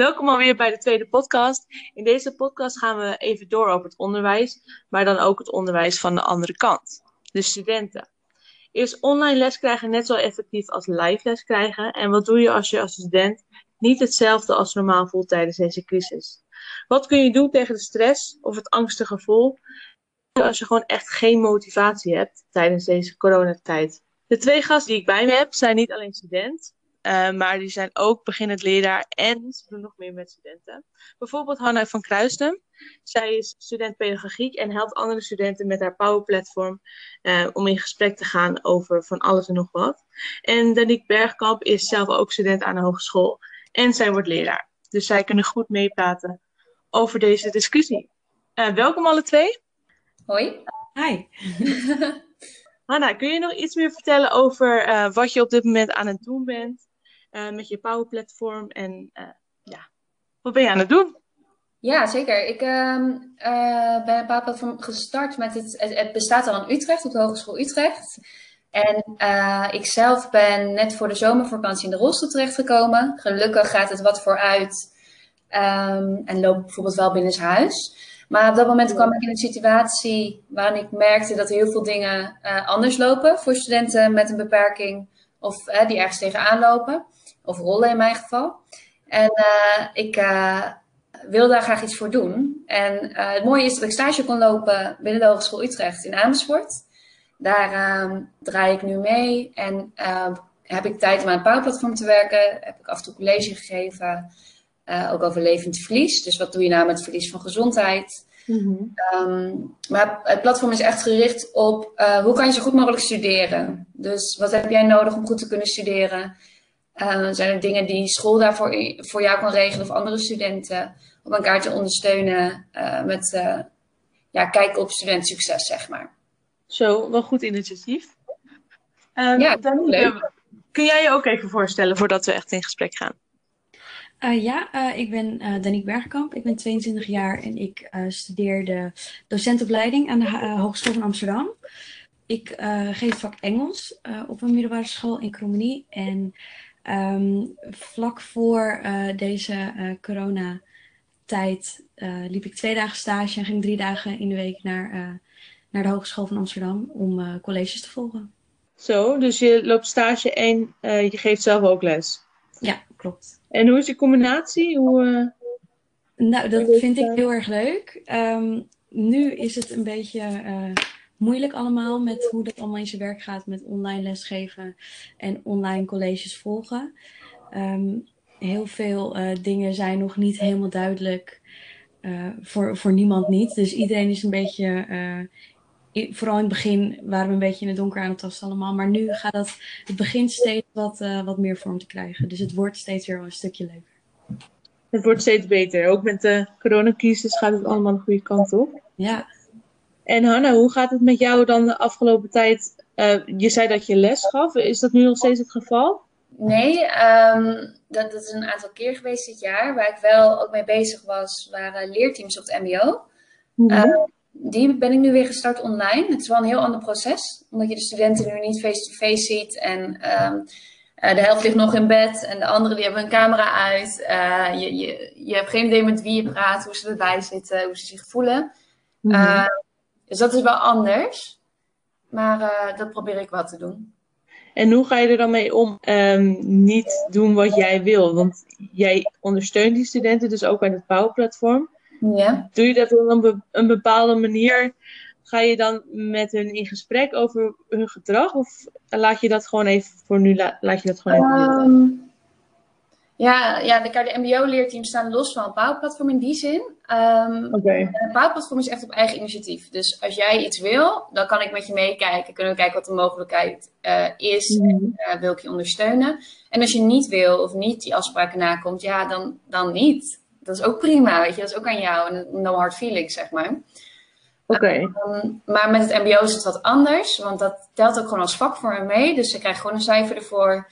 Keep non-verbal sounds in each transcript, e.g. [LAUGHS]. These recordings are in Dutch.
Welkom alweer bij de tweede podcast. In deze podcast gaan we even door over het onderwijs, maar dan ook het onderwijs van de andere kant, de studenten. Is online les krijgen net zo effectief als live les krijgen? En wat doe je als je als student niet hetzelfde als normaal voelt tijdens deze crisis? Wat kun je doen tegen de stress of het angstige gevoel als je gewoon echt geen motivatie hebt tijdens deze coronatijd? De twee gasten die ik bij me heb zijn niet alleen student, uh, maar die zijn ook beginnend leraar en ze doen nog meer met studenten. Bijvoorbeeld Hanna van Kruisden. Zij is student pedagogiek en helpt andere studenten met haar Power Platform uh, om in gesprek te gaan over van alles en nog wat. En Danique Bergkamp is zelf ook student aan de hogeschool en zij wordt leraar. Dus zij kunnen goed meepraten over deze discussie. Uh, welkom alle twee. Hoi. Hi. [LAUGHS] Hanna, kun je nog iets meer vertellen over uh, wat je op dit moment aan het doen bent uh, met je Power Platform en uh, ja, wat ben je aan het doen? Ja, zeker. Ik ehm, ben een Power gestart met het, het, bestaat al in Utrecht, op de Hogeschool Utrecht. En ik zelf ben net voor de zomervakantie in de rolstoel terechtgekomen. Gelukkig gaat het wat vooruit um, en loop bijvoorbeeld wel binnen huis. Maar op dat moment kwam ik in een situatie waarin ik merkte dat heel veel dingen anders lopen voor studenten met een beperking of die ergens tegenaan lopen, of rollen in mijn geval. En uh, ik wil daar graag iets voor doen. En het mooie is dat ik stage kon lopen binnen de Hogeschool Utrecht in Amersfoort. Daar ehm, draai ik nu mee en heb ik tijd om aan het Powerplatform te werken. Heb ik af en toe college gegeven. Ook over levend verlies. Dus wat doe je nou met verlies van gezondheid? Mm um, maar het platform is echt gericht op hoe kan je zo goed mogelijk studeren. Dus wat heb jij nodig om goed te kunnen studeren? Uh, zijn er dingen die school daarvoor voor jou kan regelen of andere studenten? Om elkaar te ondersteunen met ja, kijken op studentsucces, zeg maar. Zo, wel goed initiatief. Um, ja, dan, leuk. Kun jij je ook even voorstellen voordat we echt in gesprek gaan? Uh, ja, uh, ik ben uh, Danique Bergkamp. Ik ben 22 jaar en ik studeer de docentopleiding aan de Hogeschool van Amsterdam. Ik geef vak Engels op een middelbare school in Krommenie. En um, vlak voor deze coronatijd liep ik twee dagen stage en ging drie dagen in de week naar, naar de Hogeschool van Amsterdam om colleges te volgen. Zo, dus je loopt stage en je geeft zelf ook les? Ja, klopt. En hoe is die combinatie? Hoe, nou, dat vind ik heel erg leuk. Um, nu is het een beetje moeilijk allemaal met hoe dat allemaal in zijn werk gaat met online lesgeven en online colleges volgen. Um, heel veel uh, dingen zijn nog niet helemaal duidelijk voor, voor niemand niet. Dus iedereen is een beetje vooral in het begin waren we een beetje in het donker aan het tasten allemaal. Maar nu gaat dat, het begint steeds wat, wat meer vorm te krijgen. Dus het wordt steeds weer een stukje leuker. Het wordt steeds beter. Ook met de coronacrisis gaat het allemaal de goede kant op. Ja. En Hanna, hoe gaat het met jou dan de afgelopen tijd? Uh, je zei dat je les gaf. Is dat nu nog steeds het geval? Nee, um, dat, dat, is een aantal keer geweest dit jaar. Waar ik wel ook mee bezig was, waren leerteams op het MBO. Mm -hmm. uh, die ben ik nu weer gestart online. Het is wel een heel ander proces, omdat je de studenten nu niet face-to-face ziet. En um, uh, de helft ligt nog in bed en de anderen die hebben een camera uit. Uh, je, je, je hebt geen idee met wie je praat, hoe ze erbij zitten, hoe ze zich voelen. Mm -hmm. Dus dat is wel anders. Maar dat probeer ik wel te doen. En hoe ga je er dan mee om? Um, niet doen wat jij wil. Want jij ondersteunt die studenten dus ook aan het bouwplatform. Ja. Doe je dat op een bepaalde manier? Ga je dan met hun in gesprek over hun gedrag? Of laat je dat gewoon even voor nu laat je dat gewoon even um, ja, ja, de, MBO-leerteams staan los van het bouwplatform in die zin. Um, okay. Het bouwplatform is echt op eigen initiatief. Dus als jij iets wil, dan kan ik met je meekijken. Kunnen we kijken wat de mogelijkheid uh, is. Mm. En uh, wil ik je ondersteunen. En als je niet wil of niet die afspraken nakomt, ja, dan, dan niet dat is ook prima, weet je. Dat is ook aan jou. En no hard feelings, zeg maar. Oké. Okay. Um, maar met het mbo is het wat anders. Want dat telt ook gewoon als vak voor me mee. Dus ze krijgen gewoon een cijfer ervoor.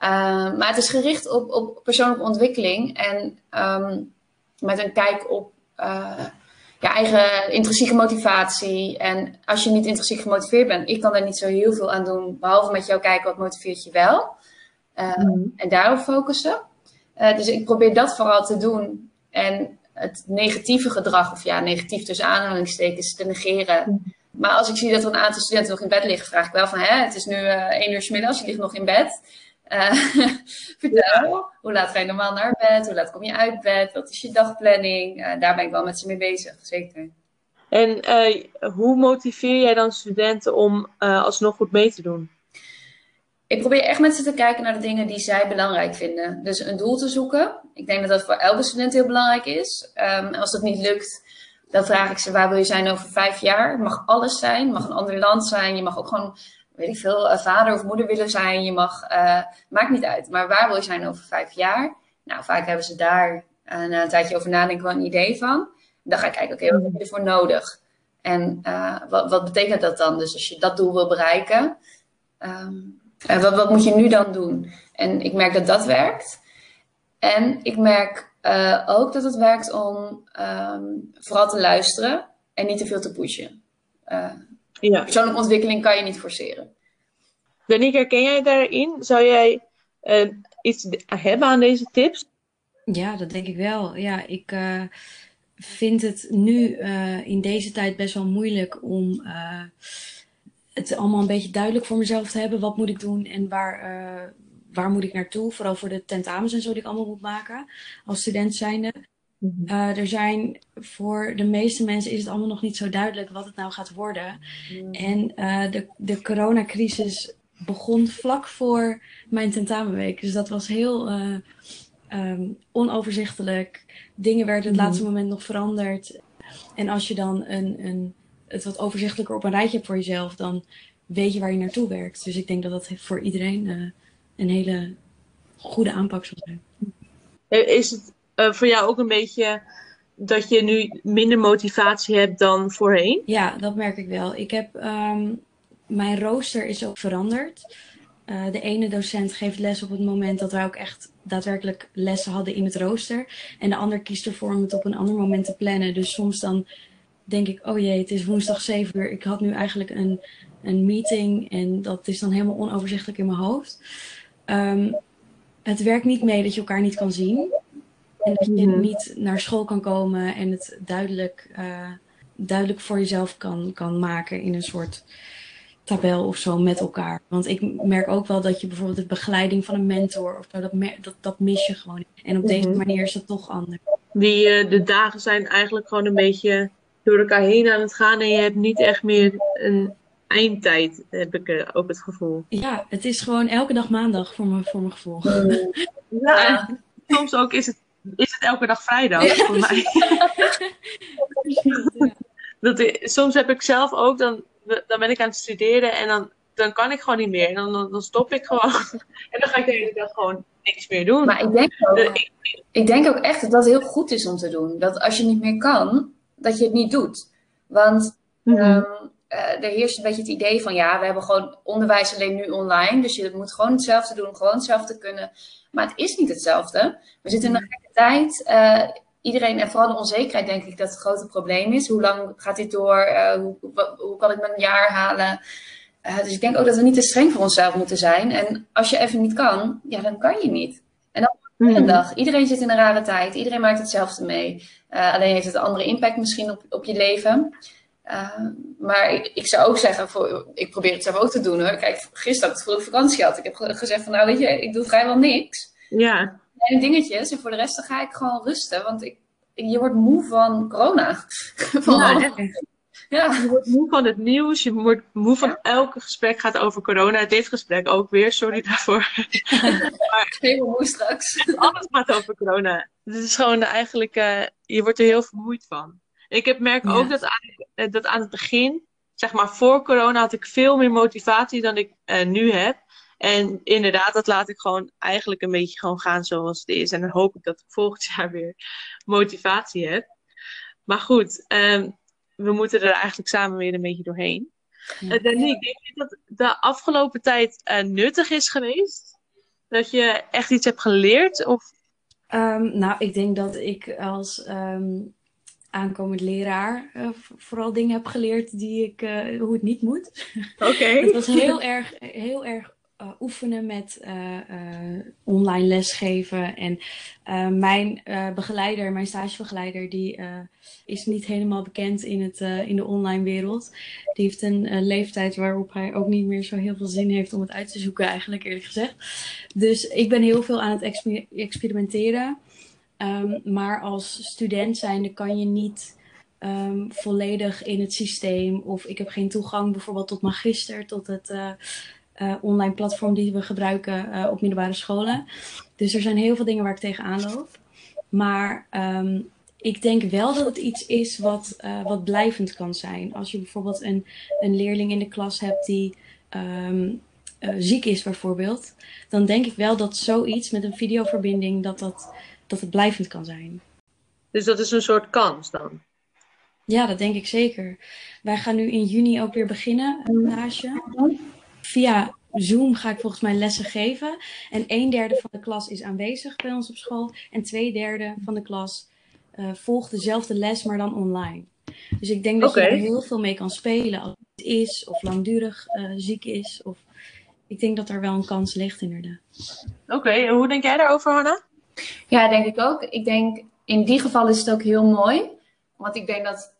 Uh, maar het is gericht op, op persoonlijke ontwikkeling. En um, met een kijk op uh, ja, eigen intrinsieke motivatie. En als je niet intrinsiek gemotiveerd bent, ik kan daar niet zo heel veel aan doen. Behalve met jou kijken wat motiveert je wel. Uh, mm. En daarop focussen. dus ik probeer dat vooral te doen. En het negatieve gedrag, of ja, negatief tussen aanhalingstekens, te negeren. Maar als ik zie dat er een aantal studenten nog in bed liggen, vraag ik wel van, hè, het is nu uh, één uur s middags, je ligt nog in bed. Uh, [LAUGHS] vertel, hoe laat ga je normaal naar bed? Hoe laat kom je uit bed? Wat is je dagplanning? Uh, daar ben ik wel met ze mee bezig, zeker. En hoe motiveer jij dan studenten om alsnog goed mee te doen? Ik probeer echt met ze te kijken naar de dingen die zij belangrijk vinden. Dus een doel te zoeken. Ik denk dat dat voor elke student heel belangrijk is. Um, als dat niet lukt, dan vraag ik ze waar wil je zijn over vijf jaar? Het mag alles zijn. Het mag een ander land zijn. Je mag ook gewoon, weet ik veel, uh, vader of moeder willen zijn. Je mag, uh, maakt niet uit. Maar waar wil je zijn over vijf jaar? Nou, vaak hebben ze daar een tijdje over nadenken wel een idee van. Dan ga ik kijken, oké, wat heb je ervoor nodig? En wat, wat, betekent dat dan? Dus als je dat doel wil bereiken, um, wat, wat, moet je nu dan doen? En ik merk dat dat werkt. En ik merk ook dat het werkt om um, vooral te luisteren en niet te veel te pushen. Uh, ja. Persoonlijke ontwikkeling kan je niet forceren. Danique, herken jij daarin? Zou jij uh, iets hebben aan deze tips? Ja, dat denk ik wel. Ja, ik vind het nu in deze tijd best wel moeilijk om het allemaal een beetje duidelijk voor mezelf te hebben. Wat moet ik doen en waar, waar moet ik naartoe? Vooral voor de tentamens en zo die ik allemaal moet maken als student zijnde. Mhm. Uh, er zijn voor de meeste mensen is het allemaal nog niet zo duidelijk wat het nou gaat worden. En uh, de, de coronacrisis begon vlak voor mijn tentamenweek. Dus dat was heel uh, um, onoverzichtelijk. Dingen werden het mhm. laatste moment nog veranderd. En als je dan een, een, het wat overzichtelijker op een rijtje hebt voor jezelf, dan weet je waar je naartoe werkt. Dus ik denk dat dat voor iedereen een hele goede aanpak zal zijn. Is het uh, voor jou ook een beetje dat je nu minder motivatie hebt dan voorheen? Ja, dat merk ik wel. Ik heb, um, mijn rooster is ook veranderd. Uh, de ene docent geeft les op het moment dat wij ook echt daadwerkelijk lessen hadden in het rooster. En de ander kiest ervoor om het op een ander moment te plannen. Dus soms dan denk ik, oh jee, het is woensdag 7 uur. Ik had nu eigenlijk een, een meeting en dat is dan helemaal onoverzichtelijk in mijn hoofd. Um, het werkt niet mee dat je elkaar niet kan zien. En dat je mhm. niet naar school kan komen en het duidelijk, uh, duidelijk voor jezelf kan, kan maken in een soort tabel of zo met elkaar. Want ik merk ook wel dat je bijvoorbeeld de begeleiding van een mentor of zo, dat, dat, dat mis je gewoon. En op deze mhm. manier is het toch anders. Die, uh, de dagen zijn eigenlijk gewoon een beetje door elkaar heen aan het gaan en je hebt niet echt meer een eindtijd, heb ik uh, ook het gevoel. Ja, het is gewoon elke dag maandag voor mijn, voor mijn gevoel. [LAUGHS] ja, soms ook is het, is het elke dag vrijdag voor mij. [LAUGHS] dat, soms heb ik zelf ook, dan, dan ben ik aan het studeren en dan, dan kan ik gewoon niet meer. En dan, dan stop ik gewoon. [LAUGHS] en dan ga ik de hele dag gewoon niks meer doen. Maar ik denk ook, ik, ik denk ook echt dat dat heel goed is om te doen. Dat als je niet meer kan, dat je het niet doet. Want -hmm. um, uh, er heerst een beetje het idee van ja, we hebben gewoon onderwijs alleen nu online. Dus je moet gewoon hetzelfde doen, gewoon hetzelfde kunnen. Maar het is niet hetzelfde. We zitten in een gekke tijd. Uh, iedereen, en vooral de onzekerheid, denk ik dat het grote probleem is. Hoe lang gaat dit door? Uh, hoe, hoe, kan ik mijn jaar halen? dus ik denk ook dat we niet te streng voor onszelf moeten zijn. En als je even niet kan, ja, dan kan je niet. En dan mm. een dag. Iedereen zit in een rare tijd. Iedereen maakt hetzelfde mee. alleen heeft het een andere impact misschien op, op je leven. Uh, maar ik, ik, zou ook zeggen, voor, ik probeer het zelf ook te doen hoor. Kijk, gisteren had ik vroeg vakantie had. Ik heb gezegd van nou weet je, ik doe vrijwel niks. Ja. Kleine dingetjes. En voor de rest dan ga ik gewoon rusten. Want ik, je wordt moe van corona. [LAUGHS] van ja, ja, Je wordt moe van het nieuws. Je wordt moe van ja. elke gesprek gaat over corona. Dit gesprek ook weer, sorry daarvoor. [LAUGHS] maar helemaal moe straks. Alles gaat over corona. Het is gewoon eigenlijk, uh, je wordt er heel vermoeid van. Ik heb merk ja. ook dat aan, eh, dat aan het begin, zeg maar voor corona, had ik veel meer motivatie dan ik uh, nu heb. En inderdaad, dat laat ik gewoon eigenlijk een beetje gewoon gaan zoals het is. En dan hoop ik dat ik volgend [LAUGHS] jaar weer motivatie heb. Maar goed, um, we moeten er eigenlijk samen weer een beetje doorheen. Ja. Uh, Danique, denk je dat de afgelopen tijd uh, nuttig is geweest? Dat je echt iets hebt geleerd? Of? Um, nou, ik denk dat ik als um, aankomend leraar uh, vooral dingen heb geleerd die ik, uh, hoe het niet moet. [LAUGHS] Oké. het was heel erg, heel erg uh, oefenen met online lesgeven. En mijn begeleider, mijn stagebegeleider, die is niet helemaal bekend in, het, in de online wereld. Die heeft een leeftijd waarop hij ook niet meer zo heel veel zin heeft om het uit te zoeken, eigenlijk eerlijk gezegd. Dus ik ben heel veel aan het experimenteren. Um, maar als student zijnde kan je niet um, volledig in het systeem. Of ik heb geen toegang bijvoorbeeld tot Magister, tot het uh, uh, online platform die we gebruiken uh, op middelbare scholen. Dus er zijn heel veel dingen waar ik tegenaan loop. Maar um, ik denk wel dat het iets is wat, wat blijvend kan zijn. Als je bijvoorbeeld een, een leerling in de klas hebt die ziek is bijvoorbeeld. Dan denk ik wel dat zoiets met een videoverbinding dat, dat, dat het blijvend kan zijn. Dus dat is een soort kans dan? Ja, dat denk ik zeker. Wij gaan nu in juni ook weer beginnen, een stage. Via Zoom ga ik volgens mij lessen geven. En een derde van de klas is aanwezig bij ons op school. En twee derde van de klas uh, volgt dezelfde les, maar dan online. Dus ik denk dat okay. je er heel veel mee kan spelen als het is of langdurig uh, ziek is. Of... Ik denk dat er wel een kans ligt inderdaad. Oké, okay. en hoe denk jij daarover, Hanna? Ja, denk ik ook. Ik denk in die geval is het ook heel mooi. Want ik denk dat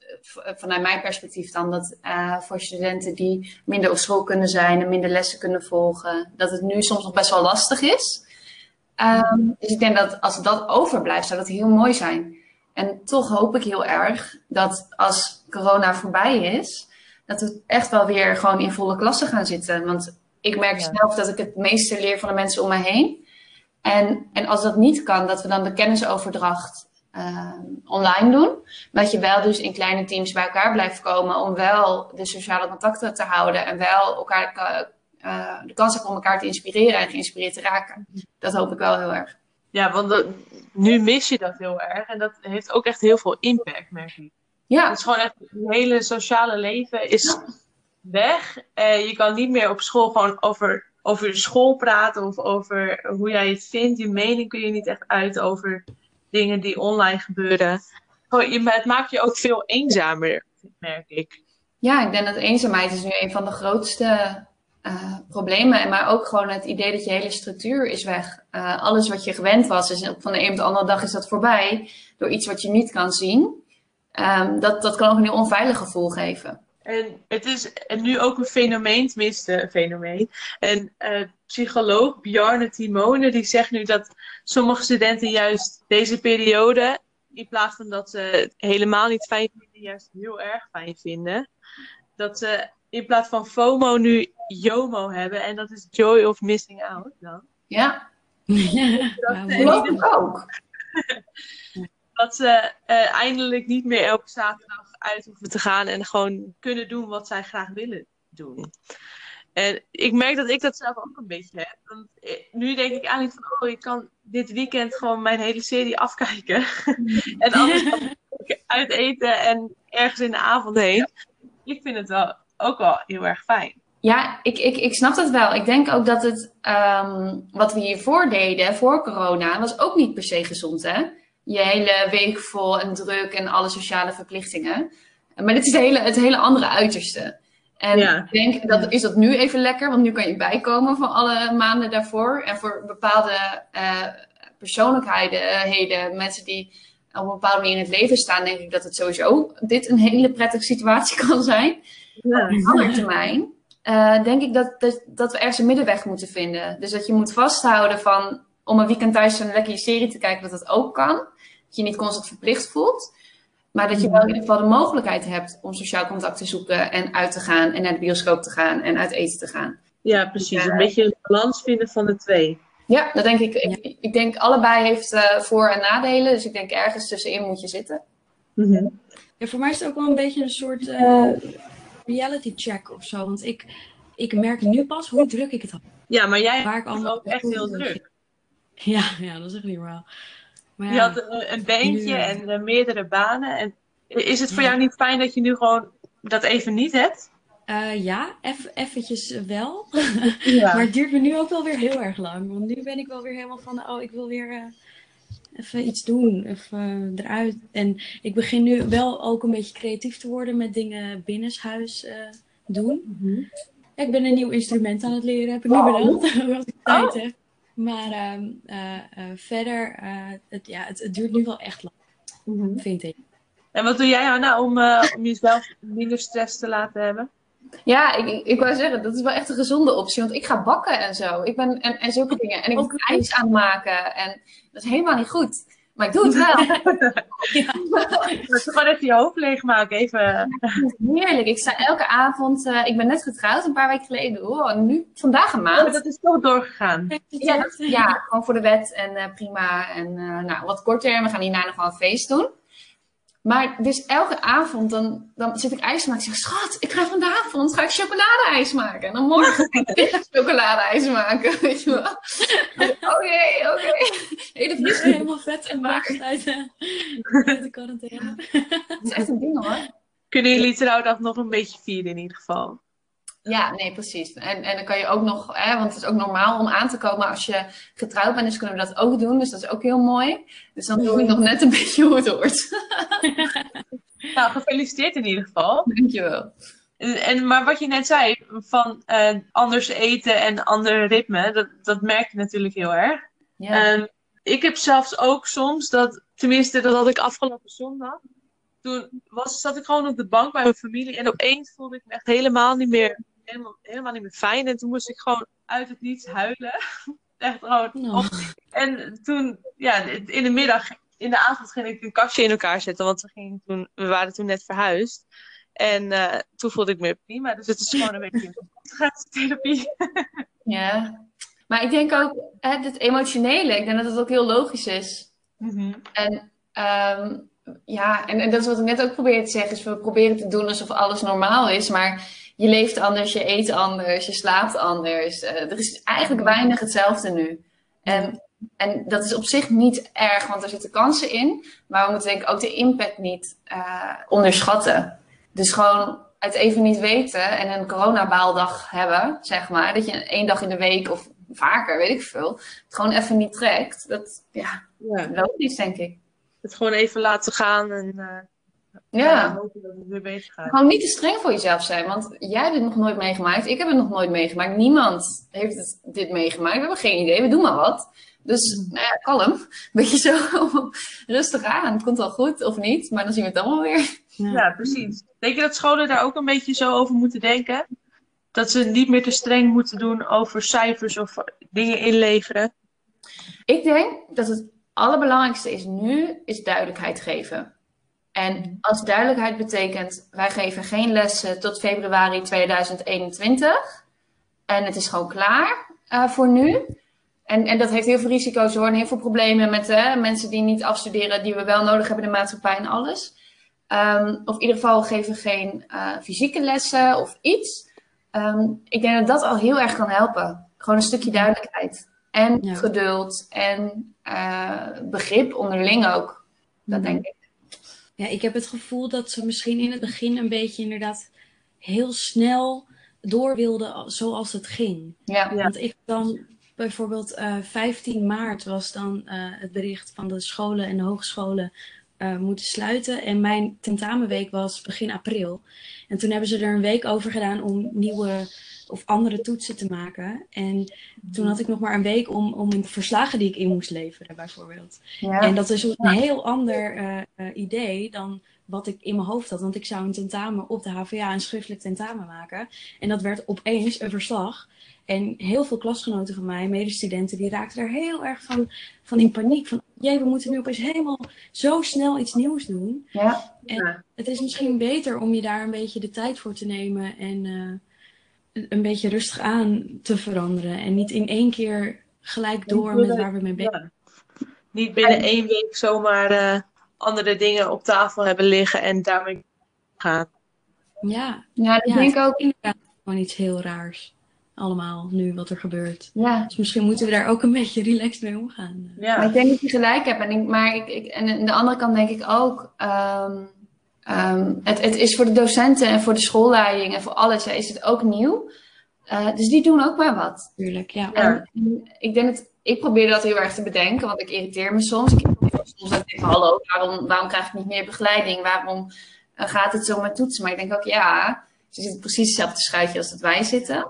vanuit mijn perspectief dan, dat uh, voor studenten die minder op school kunnen zijn en minder lessen kunnen volgen, dat het nu soms nog best wel lastig is. Um, dus ik denk dat als dat overblijft, zou dat heel mooi zijn. En toch hoop ik heel erg dat als corona voorbij is, dat we echt wel weer gewoon in volle klassen gaan zitten. Want ik merk ja. zelf dat ik het meeste leer van de mensen om me heen. En, en als dat niet kan, dat we dan de kennisoverdracht uh, online doen. Maar dat je wel dus in kleine teams bij elkaar blijft komen om wel de sociale contacten te houden en wel elkaar uh, de kans hebt om elkaar te inspireren en geïnspireerd te raken. Dat hoop ik wel heel erg. Ja, want dat, nu mis je dat heel erg en dat heeft ook echt heel veel impact, merk ik. Ja. Het is gewoon echt, het hele sociale leven is weg. Uh, je kan niet meer op school gewoon over, over school praten of over hoe jij het vindt. Je mening kun je niet echt uit over dingen die online gebeuren. Het maakt je ook veel eenzamer, merk ik. Ja, ik denk dat eenzaamheid is nu een van de grootste uh, problemen. Maar ook gewoon het idee dat je hele structuur is weg. Uh, alles wat je gewend was, is van de een op de andere dag is dat voorbij. Door iets wat je niet kan zien. Um, dat, dat kan ook een heel onveilig gevoel geven. En het is nu ook een fenomeen, tenminste een fenomeen. En uh, psycholoog Bjarne Timone die zegt nu dat sommige studenten juist deze periode, in plaats van dat ze het helemaal niet fijn vinden, juist heel erg fijn vinden. Dat ze in plaats van FOMO nu JOMO hebben en dat is Joy of Missing Out dan. Ja, ja dat geloof ik ook. [LAUGHS] dat ze uh, eindelijk niet meer elke zaterdag uit hoeven te gaan en gewoon kunnen doen wat zij graag willen doen. En ik merk dat ik dat zelf ook een beetje heb. Want eh, nu denk ik eigenlijk van, oh, ik kan dit weekend gewoon mijn hele serie afkijken. [LAUGHS] en anders uit eten en ergens in de avond heen. Ik vind het wel ook wel heel erg fijn. Ja, ik, ik, ik snap dat wel. Ik denk ook dat het, um, wat we hiervoor deden, voor corona, was ook niet per se gezond, hè? Je hele week vol en druk en alle sociale verplichtingen. Maar dit is het hele, het hele andere uiterste. En ik denk, dat is dat nu even lekker, want nu kan je bijkomen van alle maanden daarvoor. En voor bepaalde uh, persoonlijkheden, mensen die op een bepaalde manier in het leven staan, denk ik dat het sowieso dit een hele prettige situatie [LAUGHS] kan zijn. Ja. Op lange termijn uh, denk ik dat, dat, dat we ergens een middenweg moeten vinden. Dus dat je moet vasthouden van om een weekend thuis een lekkere serie te kijken, dat dat ook kan. Dat je niet constant verplicht voelt. Maar dat je wel in ieder geval de mogelijkheid hebt om sociaal contact te zoeken en uit te gaan en naar de bioscoop te gaan en uit eten te gaan. Ja, precies. een beetje een balans vinden van de twee. Ja, dat denk ik. Ik, ik denk allebei heeft uh, voor- en nadelen. Dus ik denk ergens tussenin moet je zitten. Mm -hmm. Ja, voor mij is het ook wel een beetje een soort uh, reality check of zo. Want ik, ik merk nu pas hoe druk ik het had. Ja, maar jij Waar ik allemaal ook echt heel druk. Ja, ja, dat is echt niet waar. Maar je had een beentje en uh, meerdere banen. En is het voor jou niet fijn dat je nu gewoon dat even niet hebt? Uh, ja, eff eventjes wel. Ja. [LAUGHS] maar het duurt me nu ook wel weer heel erg lang. Want nu ben ik wel weer helemaal van, oh, ik wil weer uh, even iets doen. Even eruit. En ik begin nu wel ook een beetje creatief te worden met dingen binnenshuis doen. Mm -hmm. ik ben een nieuw instrument aan het leren, heb ik nu Oh. bedacht. [LAUGHS] als ik tijd Oh. heb. Maar ehm, eh, eh, verder, eh, het, ja, het, het duurt nu wel echt lang, vind ik. En wat doe jij, Anna, om, eh, om jezelf minder stress te laten hebben? Ja, ik, ik, wou zeggen, dat is wel echt een gezonde optie. Want ik ga bakken en zo. Ik ben, en, en zulke dingen. En ik ben ijs aan het maken. En dat is helemaal niet goed. Maar ik doe het wel. [LAUGHS] Is gewoon even je hoofd leegmaken. Even. Heerlijk. Ik sta elke avond... eh, ik ben net getrouwd, een paar weken geleden. Oh, nu, vandaag een Oh, maand. dat is zo doorgegaan. Ja, dat- ja, gewoon voor de wet en eh, prima. En eh, nou, wat korter. We gaan hierna nog wel een feest doen. Maar dus elke avond dan, dan zit ik ijs te maken. Ik zeg, schat, ik ga vanavond ga ik chocoladeijs maken. En dan morgen [LAUGHS] ga ik chocoladeijs maken. [LAUGHS] Weet je wel. Oké, oké. Hele is vries. helemaal vet gemaakt [LAUGHS] uit de, uit de quarantaine. Het is echt een ding hoor. Kunnen jullie trouwdag nog een beetje vieren in ieder geval? Ja, nee, precies. En, en dan kan je ook nog, hè, want het is ook normaal om aan te komen als je getrouwd bent. Dus kunnen we dat ook doen. Dus dat is ook heel mooi. Dus dan doe ik nog net een [LAUGHS] beetje hoe het hoort. [LAUGHS] Nou, gefeliciteerd in ieder geval. Dankjewel. En, en- maar wat je net zei, van eh, anders eten en ander ritme, dat, dat merk je natuurlijk heel erg. Ja. Ehm, ik heb zelfs ook soms dat, tenminste dat had ik afgelopen zondag. Toen was, zat ik gewoon op de bank bij mijn familie en opeens voelde ik me echt helemaal niet meer, helemaal, helemaal niet meer fijn. En toen moest ik gewoon uit het niets huilen. [LAUGHS] echt gewoon. Nou, En toen, ja, in de middag, in de avond ging ik een kastje in elkaar zetten, want we, gingen toen, we waren toen net verhuisd. En eh, toen voelde ik me prima. Dus het is gewoon een beetje [LAUGHS] therapie. [LAUGHS] Ja, maar ik denk ook hè, het emotionele. Ik denk dat het ook heel logisch is. En ehm, ja, en, en dat is wat ik net ook probeer te zeggen. Is we proberen te doen alsof alles normaal is. Maar je leeft anders, je eet anders, je slaapt anders. Eh, er is eigenlijk weinig hetzelfde nu. En, en dat is op zich niet erg, want er zitten kansen in. Maar we moeten denk ik ook de impact niet eh, onderschatten. Dus gewoon het even niet weten en een coronabaaldag hebben, zeg maar. Dat je één dag in de week of vaker, weet ik veel, het gewoon even niet trekt. Dat, ja, Ja, logisch denk ik. het gewoon even laten gaan en eh, Ja. hopen dat het weer beter gaat. Gewoon niet te streng voor jezelf zijn, want jij hebt het nog nooit meegemaakt. Ik heb het nog nooit meegemaakt. Niemand heeft het, dit meegemaakt. We hebben geen idee. We doen maar wat. Dus, nou ja, kalm. [LAUGHS] Beetje zo rustig aan. Het komt wel goed of niet, maar dan zien we het allemaal weer. ja. Ja, precies. Denk je dat scholen daar ook een beetje zo over moeten denken? Dat ze niet meer te streng moeten doen over cijfers of dingen inleveren? Ik denk dat het allerbelangrijkste is nu, is duidelijkheid geven. En als duidelijkheid betekent, wij geven geen lessen tot februari 2021. En het is gewoon klaar eh, voor nu. En, en dat heeft heel veel risico's hoor. En heel veel problemen met mensen die niet afstuderen, die we wel nodig hebben in de maatschappij en alles. Ehm, of in ieder geval geven geen eh, fysieke lessen of iets. Ehm, ik denk dat dat al heel erg kan helpen. Gewoon een stukje duidelijkheid. En Ja. geduld en eh, begrip onderling ook. Dat denk ik. Ja, ik heb het gevoel dat ze misschien in het begin een beetje inderdaad heel snel door wilden zoals het ging. Ja. Want ik dan bijvoorbeeld eh 15 maart was dan eh, het bericht van de scholen en de hogescholen eh, moeten sluiten. En mijn tentamenweek was begin april. En toen hebben ze er een week over gedaan om nieuwe of andere toetsen te maken. En toen had ik nog maar een week om, om verslagen die ik in moest leveren, bijvoorbeeld. Ja. En dat is een heel ander eh, eh, idee dan wat ik in mijn hoofd had. Want ik zou een tentamen op de HVA, een schriftelijk tentamen maken. En dat werd opeens een verslag. En heel veel klasgenoten van mij, medestudenten, die raakten er heel erg van, van in paniek. Van, jee, we moeten nu opeens helemaal zo snel iets nieuws doen. ja. Ja. Het is misschien beter om je daar een beetje de tijd voor te nemen en eh, een- beetje rustig aan te veranderen. En niet in één keer gelijk door met waar we mee bezig zijn. Ja. Niet binnen één week zomaar eh, andere dingen op tafel hebben liggen en daarmee gaan. Ja, Ja, dat ja denk ik ook. inderdaad gewoon iets heel raars. Allemaal nu wat er gebeurt. Ja. Dus misschien moeten we daar ook een beetje relaxed mee omgaan. Maar Ja, ik denk dat je gelijk hebt. En, ik, maar ik, ik, en aan de andere kant denk ik ook. ehm, ehm, het, het is voor de docenten en voor de schoolleiding en voor alles hè, is het ook nieuw. Eh, dus die doen ook maar wat. Natuurlijk, ja. Ja. En, en ik denk dat ik probeer dat heel erg te bedenken, want ik irriteer me soms. Ik soms ook even, hallo, waarom, waarom krijg ik niet meer begeleiding? Waarom eh, gaat het zo met toetsen? Maar ik denk ook, ja, Ze zitten precies hetzelfde schuitje als dat wij zitten.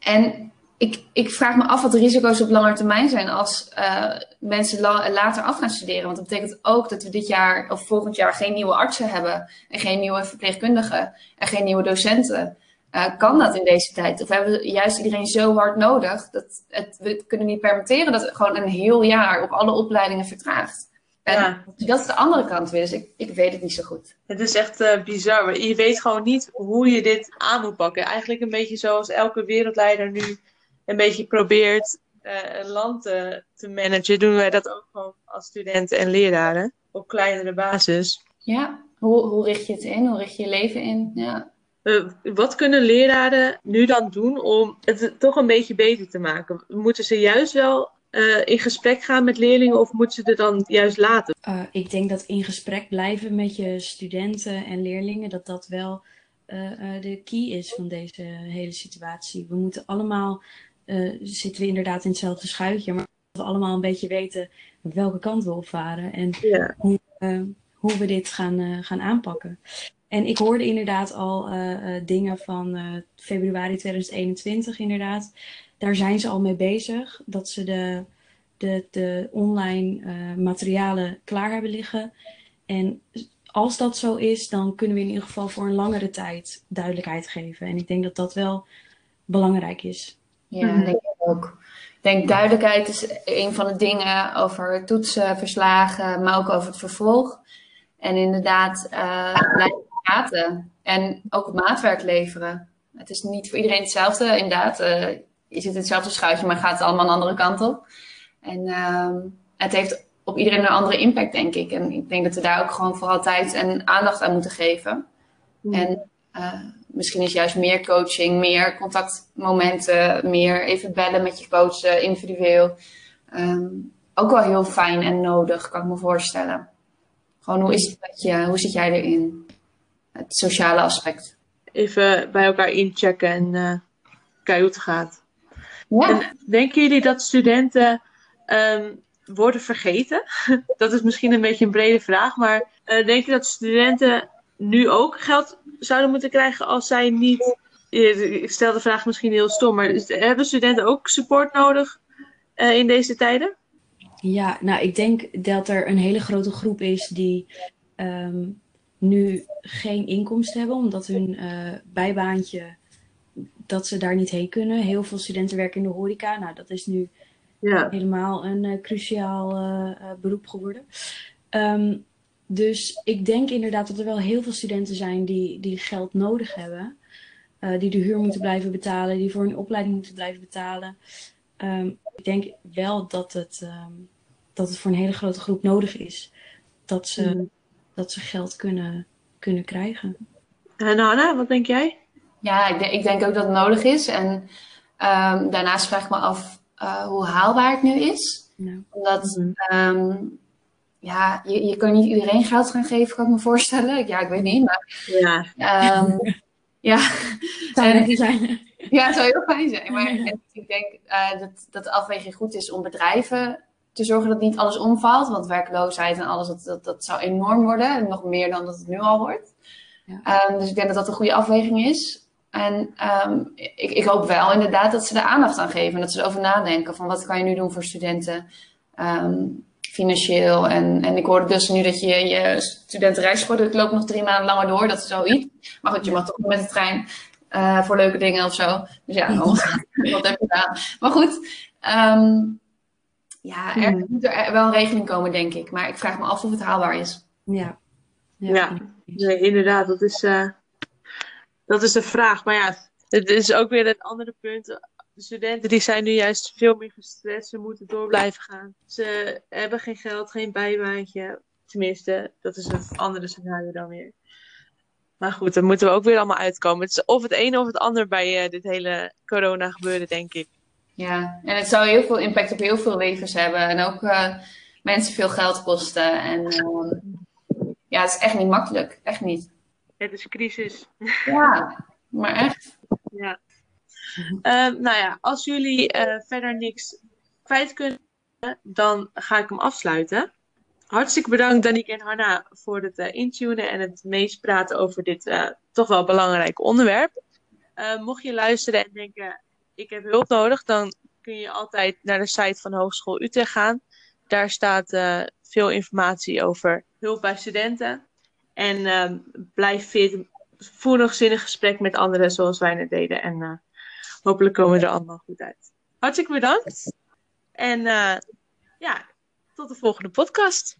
En ik, ik vraag me af wat de risico's op lange termijn zijn als uh, mensen later af gaan studeren. Want dat betekent ook dat we dit jaar of volgend jaar geen nieuwe artsen hebben. En geen nieuwe verpleegkundigen. En geen nieuwe docenten. Uh, kan dat in deze tijd? Of hebben we juist iedereen zo hard nodig dat het, we kunnen niet permitteren dat het gewoon een heel jaar op alle opleidingen vertraagt? En ja. dat is de andere kant weer, dus ik, ik weet het niet zo goed. Het is echt uh, bizar. Je weet gewoon niet hoe je dit aan moet pakken. Eigenlijk een beetje zoals elke wereldleider nu een beetje probeert uh, een land te, te managen, doen wij dat ook gewoon als studenten en leraren op kleinere basis. Ja, hoe, hoe richt je het in? Hoe richt je je leven in? Ja. Uh, wat kunnen leraren nu dan doen om het toch een beetje beter te maken? Moeten ze juist wel uh, in gesprek gaan met leerlingen of moeten ze er dan juist laten? Uh, ik denk dat in gesprek blijven met je studenten en leerlingen, dat dat wel de key is van deze hele situatie. We moeten allemaal zitten we inderdaad in hetzelfde schuitje. Maar dat we allemaal een beetje weten welke kant we opvaren. En hoe, hoe we dit gaan, gaan aanpakken. En ik hoorde inderdaad al dingen van februari 2021 inderdaad. Daar zijn ze al mee bezig. Dat ze de, de, de online materialen klaar hebben liggen. En als dat zo is, dan kunnen we in ieder geval voor een langere tijd duidelijkheid geven. En ik denk dat dat wel belangrijk is. Ja, mm denk ik ook. Ik denk duidelijkheid is een van de dingen over toetsen, verslagen, maar ook over het vervolg. En inderdaad, uh, blijven praten. En ook het maatwerk leveren. Het is niet voor iedereen hetzelfde, inderdaad. Uh, je zit in hetzelfde schuitje, maar gaat allemaal een andere kant op. En uh, het heeft op iedereen een andere impact, denk ik. En ik denk dat we daar ook gewoon vooral tijd en aandacht aan moeten geven. Mm. En uh, misschien is juist meer coaching, meer contactmomenten, meer even bellen met je coach uh, individueel. Um, ook wel heel fijn en nodig, kan ik me voorstellen. Gewoon, hoe is het met je? Hoe zit jij erin? Het sociale aspect. Even bij elkaar inchecken en uh, kijken hoe het gaat. Ja. En denken jullie dat studenten um, worden vergeten? [LAUGHS] dat is misschien een beetje een brede vraag, maar uh, denk je dat studenten nu ook geld zouden moeten krijgen als zij niet. Ik stel de vraag misschien heel stom, maar hebben studenten ook support nodig uh, in deze tijden? Ja, nou, ik denk dat er een hele grote groep is die um, nu geen inkomsten hebben, omdat hun uh, bijbaantje, dat ze daar niet heen kunnen. Heel veel studenten werken in de horeca. Nou, dat is nu ja. helemaal een uh, cruciaal beroep geworden. Um, dus ik denk inderdaad dat er wel heel veel studenten zijn die, die geld nodig hebben. Uh, die de huur moeten blijven betalen, die voor hun opleiding moeten blijven betalen. Um, ik denk wel dat het, um, dat het voor een hele grote groep nodig is dat ze, mm. dat ze geld kunnen, kunnen krijgen. En Hanna, wat denk jij? Ja, ik denk, ik denk ook dat het nodig is. En um, daarnaast vraag ik me af uh, hoe haalbaar het nu is. Omdat mm ja, je, je kan niet iedereen geld gaan geven, kan ik me voorstellen. Ja, ik weet niet, maar... Ja. Um, [LAUGHS] ja. Zou zijn. [LAUGHS] Ja, het zou heel fijn zijn. Maar [LAUGHS] ik denk uh, dat, dat de afweging goed is om bedrijven te zorgen dat niet alles omvalt. Want werkloosheid en alles, dat, dat, dat zou enorm worden. En nog meer dan dat het nu al wordt. Ja. Um, dus ik denk dat dat een goede afweging is. En um, ik, ik hoop wel inderdaad dat ze er aandacht aan geven. En dat ze erover nadenken van wat kan je nu doen voor studenten. Um, financieel. En, en ik hoorde dus nu dat je je studentenreisgordel loopt nog drie maanden langer door. Dat is zoiets. Maar goed, je mag toch met de trein uh, voor leuke dingen of zo. Dus ja, wat heb je gedaan? Maar goed, um, ja, er hmm. moet er wel een regeling komen, denk ik. Maar ik vraag me af of het haalbaar is. Ja, ja, ja. inderdaad. Dat is, uh, dat is de vraag. Maar ja, het is ook weer het andere punt de studenten die zijn nu juist veel meer gestrest. Ze moeten door blijven gaan. Ze hebben geen geld, geen bijbaantje. Tenminste, dat is een andere scenario dan weer. Maar goed, dan moeten we ook weer allemaal uitkomen. Het is of het een of het ander bij uh, dit hele corona gebeuren, denk ik. Ja, en het zou heel veel impact op heel veel levens hebben. En ook uh, mensen veel geld kosten. En uh, ja, het is echt niet makkelijk. Echt niet. Het is crisis. Ja, maar echt. Ja. Uh, nou ja, als jullie uh, verder niks kwijt kunnen, dan ga ik hem afsluiten. Hartstikke bedankt, Danique en Hanna, voor het uh, intunen en het meespraten over dit uh, toch wel belangrijk onderwerp. Uh, mocht je luisteren en denken, ik heb hulp nodig, dan kun je altijd naar de site van Hogeschool Utrecht gaan. Daar staat veel informatie over hulp bij studenten. En ehm, blijf fit, voer nog zinnig gesprek met anderen zoals wij net deden. En hopelijk komen we er allemaal goed uit. Hartstikke bedankt. En ja, tot de volgende podcast.